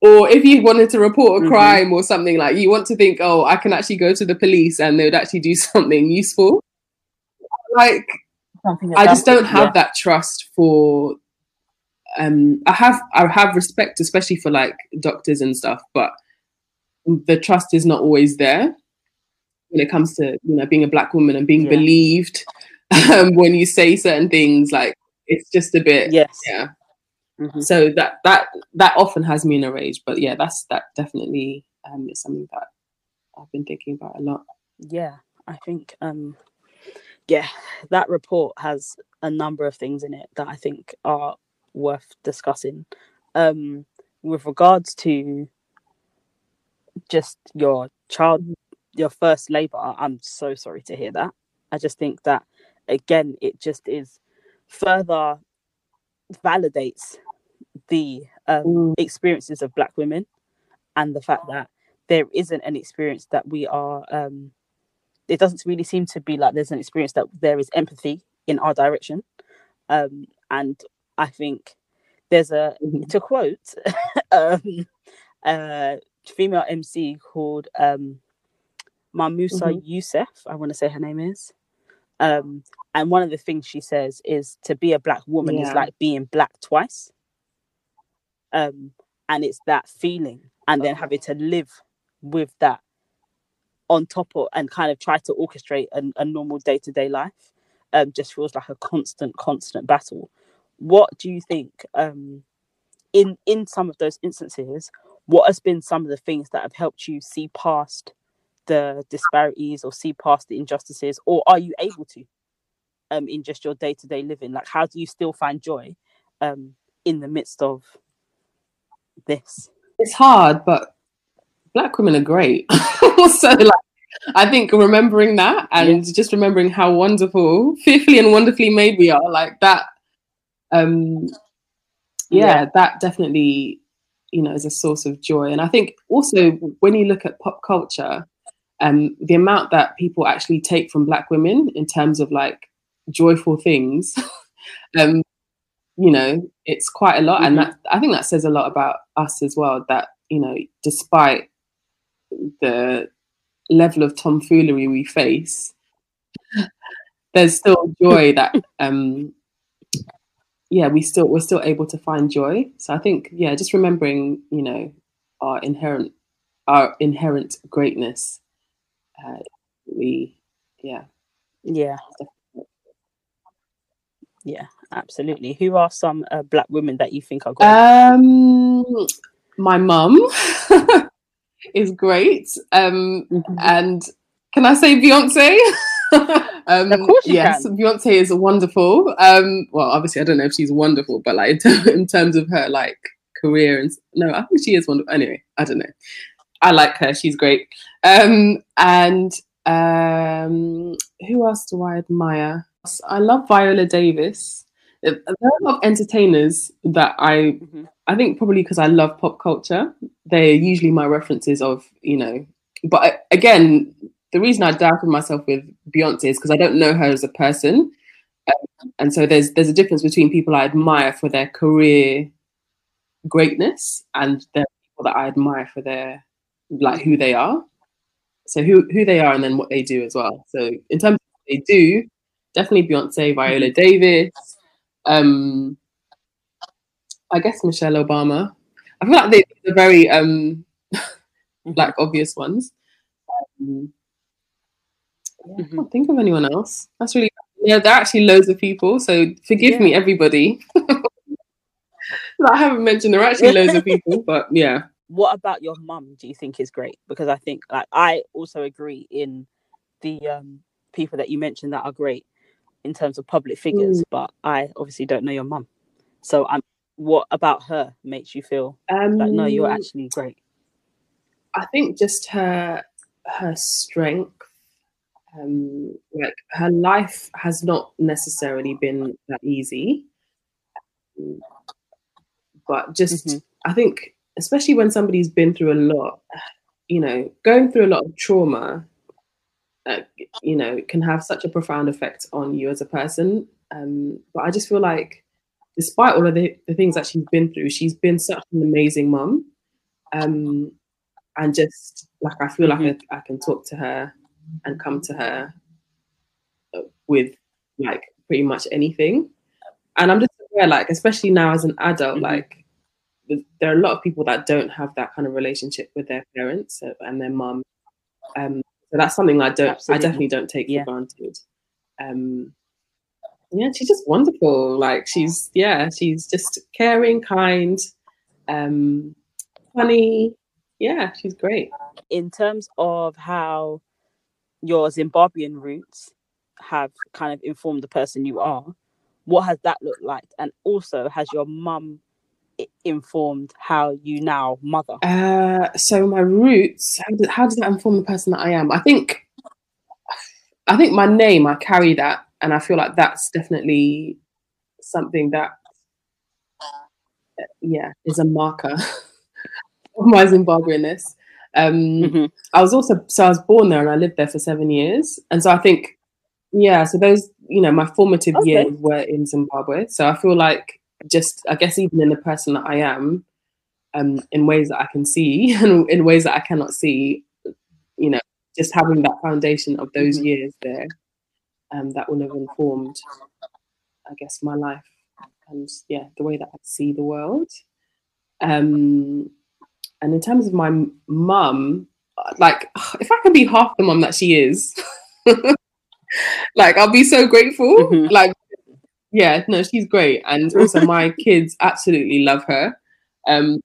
Or if you wanted to report a Mhm. crime or something like, you want to think, oh, I can actually go to the police and they would actually do something useful. Like Something I just don't have yeah. that trust for um I have I have respect especially for like doctors and stuff but the trust is not always there when it comes to you know being a black woman and being Yeah. believed um, when you say certain things like it's just a bit Yes. yeah Mhm. so that that that often has me in a rage but yeah that's that definitely um is something that I've been thinking about a lot Yeah. I think um yeah, that report has a number of things in it that I think are worth discussing. Um with regards to just your child your first labor, I'm so sorry to hear that. I just think that again it just is further validates the um, Mm. experiences of black women and the fact that there isn't an experience that we are um it doesn't really seem to be like there's an experience that there is empathy in our direction um and i think there's a Mhm. to quote um a female mc called um mamusa Mhm. youssef i want to say her name is um and one of the things she says is to be a black woman is like being black twice um and it's that feeling and then having to live with that on top of and kind of try to orchestrate a, a normal day-to-day life um just feels like a constant constant battle. What do you think um in in some of those instances what has been some of the things that have helped you see past the disparities or see past the injustices, or are you able to um, in just your day to day living? Like, how do you still find joy um, in the midst of this? It's hard, but black women are great. so, like, I think remembering that and yeah. just remembering how wonderful, fearfully and wonderfully made we are, like that. Um, yeah, yeah, that definitely, you know, is a source of joy. And I think also when you look at pop culture, um, the amount that people actually take from black women in terms of like joyful things, um, you know, it's quite a lot. Mm-hmm. And that I think that says a lot about us as well. That you know, despite the level of tomfoolery we face, there's still joy that um yeah we still we're still able to find joy so i think yeah just remembering you know our inherent our inherent greatness uh, we yeah yeah yeah absolutely who are some uh, black women that you think are great um my mum is great um mm-hmm. and can i say beyonce um, of course, yes, can. Beyonce is wonderful. Um, well, obviously, I don't know if she's wonderful, but like in, in terms of her like career and no, I think she is wonderful. Anyway, I don't know. I like her. She's great. Um, and um, who else do I admire? I love Viola Davis. There are a lot of entertainers that I, mm-hmm. I think probably because I love pop culture, they're usually my references of, you know, but again, the reason I doubted myself with Beyonce is because I don't know her as a person, um, and so there's there's a difference between people I admire for their career greatness and the people that I admire for their like who they are. So who who they are and then what they do as well. So in terms of what they do, definitely Beyonce, Viola Davis, um, I guess Michelle Obama. I feel like they, are very um, like obvious ones. Um, yeah, mm-hmm. I can't think of anyone else. That's really yeah. There are actually loads of people, so forgive yeah. me, everybody. I haven't mentioned there are actually loads of people, but yeah. What about your mum? Do you think is great? Because I think like I also agree in the um, people that you mentioned that are great in terms of public figures, mm. but I obviously don't know your mum. So I'm. What about her makes you feel um, like no, you're um, actually great? I think just her her strength um, like her life has not necessarily been that easy, but just mm-hmm. I think, especially when somebody's been through a lot, you know, going through a lot of trauma, uh, you know, can have such a profound effect on you as a person. Um, but I just feel like, despite all of the, the things that she's been through, she's been such an amazing mum. Um, and just like I feel mm-hmm. like I, I can talk to her and come to her with like pretty much anything. And I'm just aware, like, especially now as an adult, mm-hmm. like, there are a lot of people that don't have that kind of relationship with their parents and their mum. Um, so that's something I don't, Absolutely. I definitely don't take yeah. for granted. Um, yeah, she's just wonderful. Like, she's, yeah, she's just caring, kind, um, funny. Yeah, she's great. In terms of how your Zimbabwean roots have kind of informed the person you are, what has that looked like? And also, has your mum informed how you now mother? Uh, so my roots, how, did, how does that inform the person that I am? I think, I think my name, I carry that, and I feel like that's definitely something that, yeah, is a marker of my Zimbabweanness. Um, mm-hmm. I was also so I was born there and I lived there for seven years, and so I think, yeah, so those you know my formative okay. years were in Zimbabwe. So I feel like just I guess even in the person that I am, um, in ways that I can see and in ways that I cannot see, you know, just having that foundation of those mm-hmm. years there, um, that will have informed, I guess, my life and yeah, the way that I see the world. Um, and in terms of my mum, like if I can be half the mum that she is, like I'll be so grateful. Mm-hmm. Like, yeah, no, she's great, and also my kids absolutely love her. Um,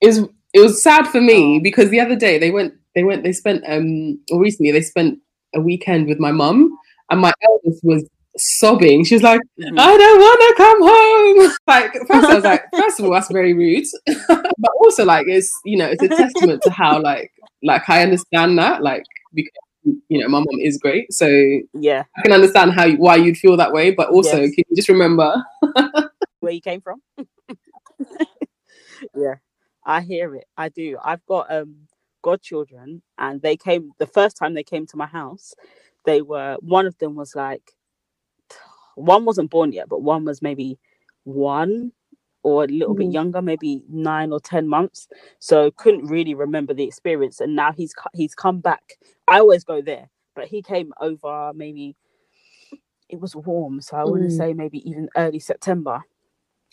it was it was sad for me because the other day they went they went. They spent um, or recently they spent a weekend with my mum, and my eldest was sobbing. She was like, Mhm. "I don't want to come home." Like first, I was like, first of all, that's very rude, but also like it's you know it's a testament to how like like I understand that like because you know my mom is great, so Yeah, I can understand how why you'd feel that way. But also, Yes. can you just remember? where you came from. yeah, I hear it. I do. I've got um godchildren, and they came the first time they came to my house. They were one of them was like one wasn't born yet, but one was maybe one or a little bit Mhm. younger, maybe nine or ten months. So couldn't really remember the experience. And now he's he's come back. I always go there, but he came over maybe it was warm, so I want to Mm. say maybe even early September.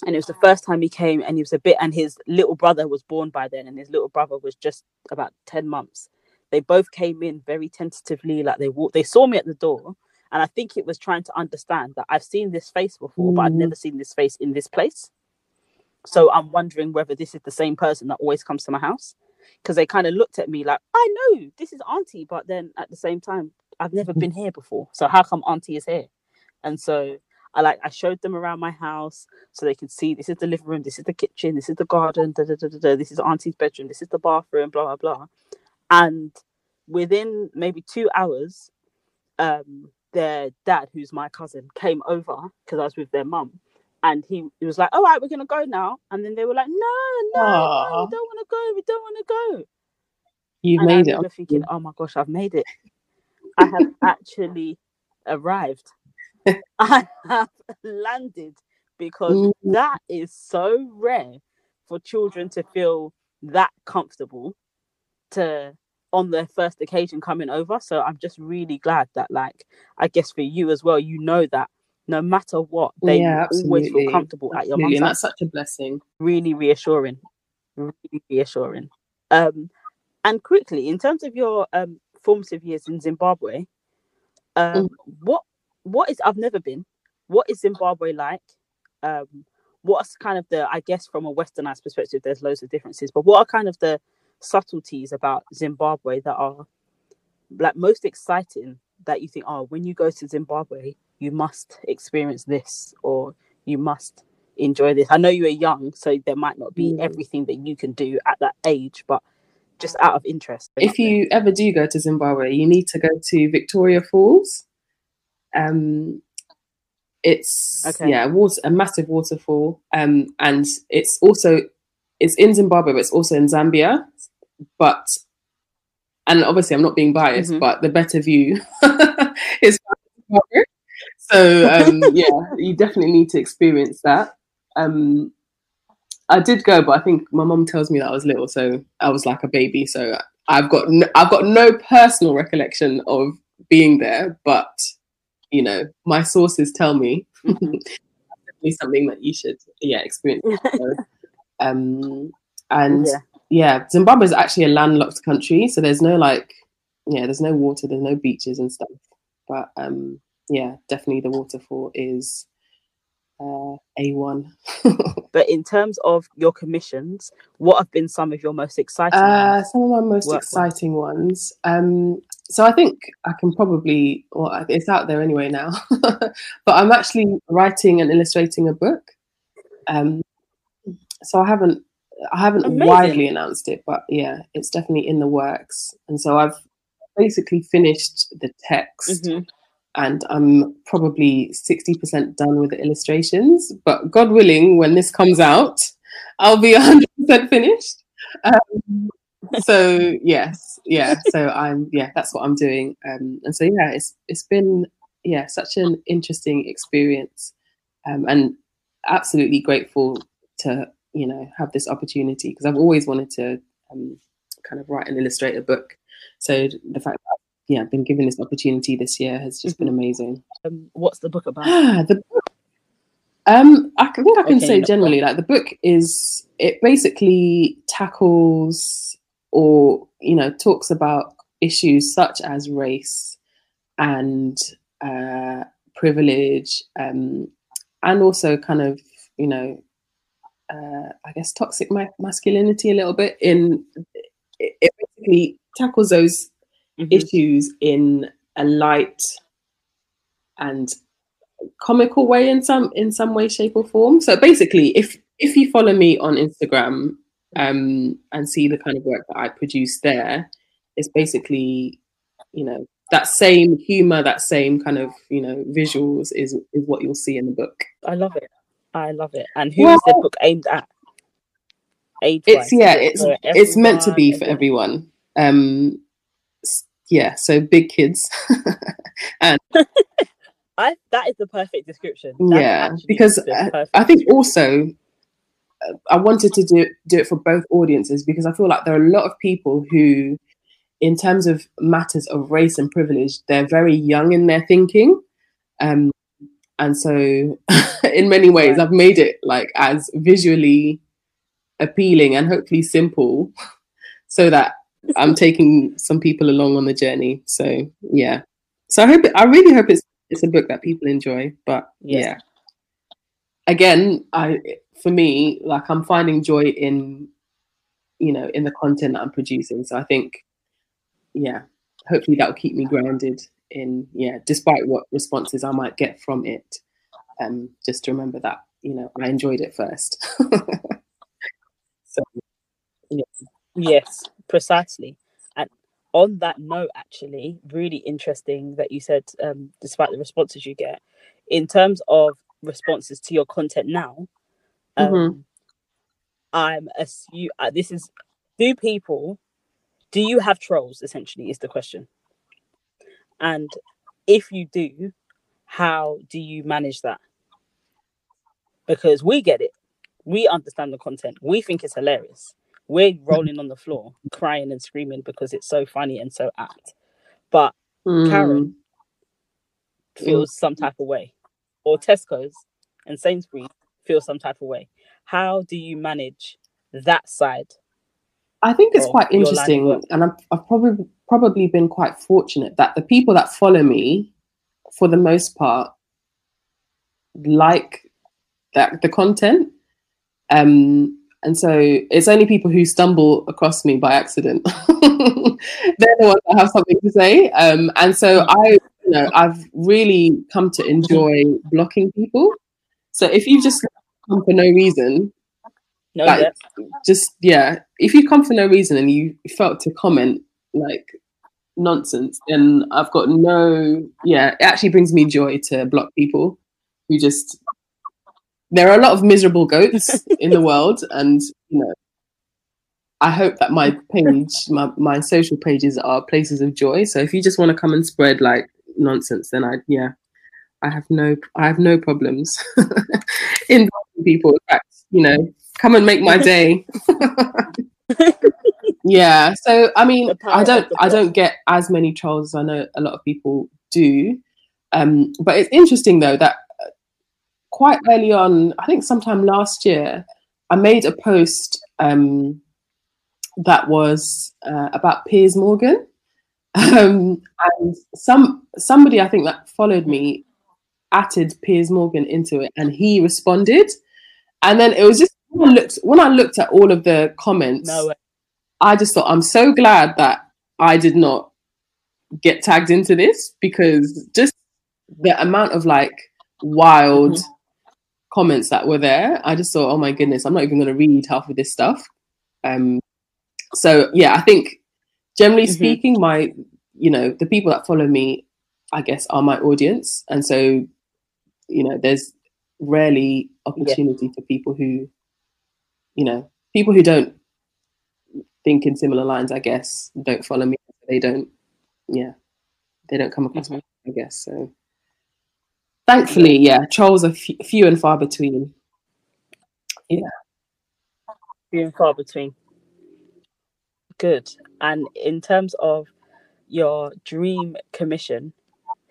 And it was the first time he came, and he was a bit, and his little brother was born by then, and his little brother was just about ten months. They both came in very tentatively, like they walked. They saw me at the door, and I think it was trying to understand that I've seen this face before, but I've Mm. never seen this face in this place. So I'm wondering whether this is the same person that always comes to my house, because they kind of looked at me like, I know this is Auntie, but then at the same time, I've never been here before. So how come Auntie is here? And so I like I showed them around my house so they could see this is the living room, this is the kitchen, this is the garden, da, da, da, da, da, this is Auntie's bedroom, this is the bathroom, blah blah blah. And within maybe two hours, um, their dad, who's my cousin, came over because I was with their mum, and he, he was like, "All right, we're gonna go now." And then they were like, "No, no, no we don't want to go. We don't want to go." You've and I made it. thinking, "Oh my gosh, I've made it! I have actually arrived. I have landed." Because Mm. that is so rare for children to feel that comfortable to on their first occasion coming over. So I'm just really glad that, like, I guess for you as well, you know that no matter what, they Yeah, always feel absolutely. comfortable at your Absolutely, mum's and house that's such a blessing. really reassuring. Really reassuring. Um and quickly in terms of your um formative years in zimbabwe um what what is i've never been what is zimbabwe like? Um what's kind of the i guess from a westernized perspective there's loads of differences but what are kind of the subtleties about zimbabwe that are like most exciting that you think oh when you go to zimbabwe you must experience this or you must enjoy this i know you are young so there might not be Mm. everything that you can do at that age but just out of interest If you ever do go to Zimbabwe, you need to go to Victoria Falls. Um, it's Okay. yeah, water, a massive waterfall. Um, and it's also it's in Zimbabwe, but it's also in Zambia. But and obviously, I'm not being biased, Mhm. but the better view is Zimbabwe. So um, yeah, you definitely need to experience that. Um, I did go, but I think my mum tells me that I was little, so I was like a baby. So I've got no, I've got no personal recollection of being there, but you know, my sources tell me Mhm. definitely something that you should yeah experience. Um, and yeah yeah, Zimbabwe is actually a landlocked country, so there's no like, yeah, there's no water, there's no beaches and stuff. But um, yeah, definitely the waterfall is uh, a one. but in terms of your commissions what have been some of your most exciting uh, ones? some of my most exciting ones. Um, so I think I can probably, well, it's out there anyway now. but I'm actually writing and illustrating a book. Um, so I haven't I haven't Amazing. widely announced it, but yeah, it's definitely in the works. And so I've basically finished the text Mhm. And I'm probably 60% done with the illustrations. But God willing, when this comes out, I'll be 100% finished. Um, so yes, yeah. So I'm yeah, that's what I'm doing. Um, and so yeah, it's it's been yeah such an interesting experience, um, and absolutely grateful to you know have this opportunity because I've always wanted to um, kind of write and illustrate a book. So the fact that yeah, I've been given this opportunity this year has just been amazing. um, what's the book about Ah, the book. Um, I think I can Okay, say generally, like the book is it basically tackles or you know talks about issues such as race and uh, privilege, um, and also kind of you know, uh, I guess toxic ma- masculinity a little bit. In it, it basically tackles those Mhm. issues in a light and comical way in some in some way shape or form so basically if if you follow me on instagram um and see the kind of work that i produce there it's basically you know that same humor that same kind of you know visuals is is what you'll see in the book I love it. I love it. And who is the book aimed at? Age it's yeah it's it's meant to be for everyone um yeah so big kids. And I that is the perfect description. That yeah because uh, perfect i think also uh, i wanted to do do it for both audiences because i feel like there are a lot of people who in terms of matters of race and privilege they're very young in their thinking. Um and so in many ways i've made it like as visually appealing and hopefully simple so that i'm taking some people along on the journey. So yeah. So i hope i really hope it's it's a book that people enjoy but Yes. yeah. Again i for me like i'm finding joy in you know in the content that i'm producing. So i think yeah hopefully that'll keep me grounded in yeah despite what responses i might get from it um just to remember that you know i enjoyed it first. So Yes, precisely. And on that note, actually, really interesting that you said, um, despite the responses you get, in terms of responses to your content now, um, Mhm. I'm assu- uh, this is do people do you have trolls essentially is the question. And if you do how do you manage that? Because we get it. We understand the content. We think it's hilarious we're rolling on the floor crying and screaming because it's so funny and so apt. But mm, karen feels some type of way or tesco's and sainsbury's feel some type of way. How do you manage that side I think it's quite your line of interesting, and I've, I've probably probably been quite fortunate that the people that follow me, for the most part, like that the content, um, and so it's only people who stumble across me by accident. They're the ones that have something to say, um, and so I, you know, I've really come to enjoy blocking people. So if you just come for no reason, no like just yeah if you come for no reason and you felt to comment like nonsense then i've got no yeah it actually brings me joy to block people who just there are a lot of miserable goats in the world and you know i hope that my page my, my social pages are places of joy. So if you just want to come and spread like nonsense then i yeah i have no i have no problems in people. In fact you know come and make my day. Yeah so i mean i don't i don't get as many trolls as i know a lot of people do. Um but it's interesting though that quite early on i think sometime last year i made a post um that was uh, about piers morgan um and some somebody i think that followed me added piers morgan into it and he responded and then it was just when I looked when I looked at all of the comments, no. I just thought I'm so glad that I did not get tagged into this because just the amount of like wild Mhm. Comments that were there, I just thought, oh my goodness, I'm not even going to read half of this stuff. Um, so yeah, I think generally Mhm. speaking, my you know the people that follow me, I guess, are my audience, and so you know there's rarely opportunity for people who you know people who don't think in similar lines i guess don't follow me they don't yeah they don't come across Mhm. me i guess so thankfully yeah trolls are f- few and far between Yeah. few and far between. Good. And in terms of your dream commission,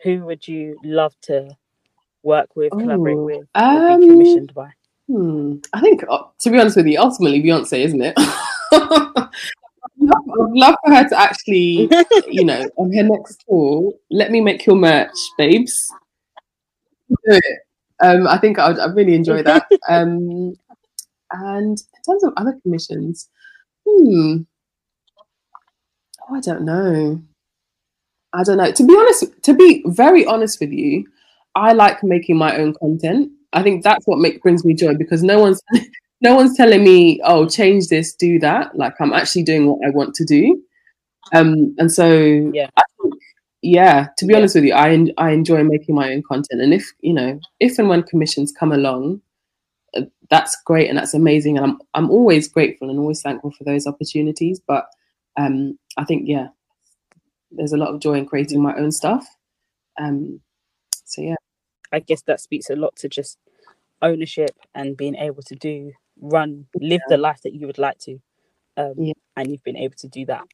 who would you love to work with, collaborate Ooh, with, um, be commissioned by? Hmm. I think, uh, to be honest with you, ultimately Beyonce, isn't it? I'd love for her to actually, you know, on her next tour, let me make your merch, babes. Do it. Um, I think I'd, I'd really enjoy that. Um, and in terms of other commissions, hmm, Oh, I don't know. I don't know. To be honest, to be very honest with you, I like making my own content. I think that's what make, brings me joy because no one's no one's telling me, "Oh, change this, do that." Like I'm actually doing what I want to do. Um, and so Yeah. I yeah. To be Yeah. honest with you, I I enjoy making my own content, and if you know, if and when commissions come along, uh, that's great and that's amazing, and I'm I'm always grateful and always thankful for those opportunities. But um, I think yeah, there's a lot of joy in creating my own stuff. Um, so yeah, I guess that speaks a lot to just ownership and being able to do run live the life that you would like to um, Yeah. and you've been able to do that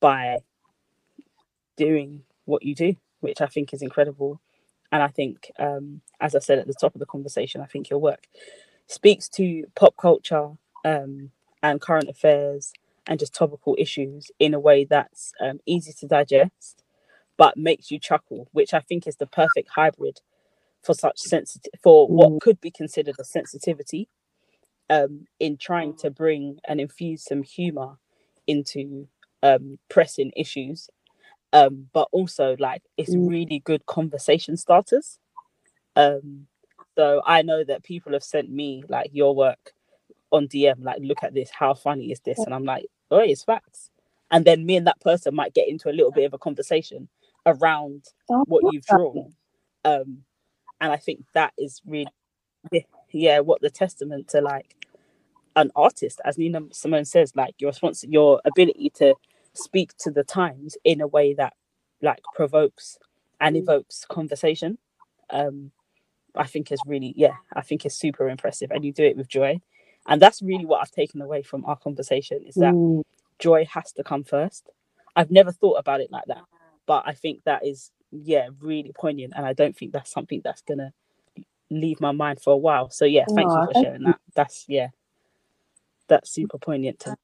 by doing what you do which i think is incredible and i think um, as i said at the top of the conversation i think your work speaks to pop culture um, and current affairs and just topical issues in a way that's um, easy to digest but makes you chuckle which i think is the perfect hybrid for such sensitive for Mm. what could be considered a sensitivity um, in trying to bring and infuse some humor into um, pressing issues um, but also like it's Mm. really good conversation starters. Um, so i know that people have sent me like your work on dm like look at this how funny is this? And i'm like oh it's facts. And then me and that person might get into a little bit of a conversation around Oh, what you've drawn. Um and i think that is really yeah, yeah what the testament to like an artist as nina simone says like your response your ability to speak to the times in a way that like provokes and Mm. evokes conversation um i think is really yeah i think is super impressive and you do it with joy and that's really what i've taken away from our conversation is that Mm. joy has to come first. I've never thought about it like that, but I think that is yeah really poignant, and I don't think that's something that's gonna leave my mind for a while. So yeah, thank Aw, you for sharing that. That's yeah, that's super poignant to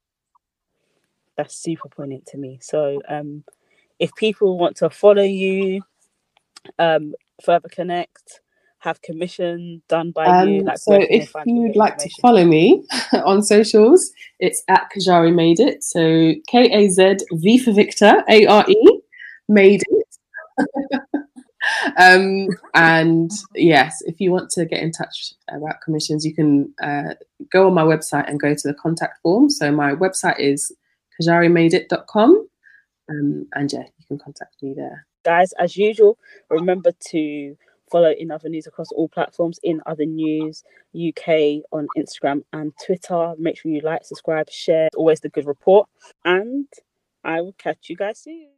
that's super poignant to me. So um, if people want to follow you, um, further connect, have commission done by you, Um, like so where can they if you'd like to follow me on socials, it's at Kazvare Made It. So K A Z V for Victor, A R E, Made It. um, and yes, if you want to get in touch about commissions, you can uh, go on my website and go to the contact form. So my website is kazvaremadeit.com. Um, and yeah, you can contact me there. guys as usual remember to follow in other news across all platforms in other news uk on instagram and twitter make sure you like subscribe share always the good report and i will catch you guys soon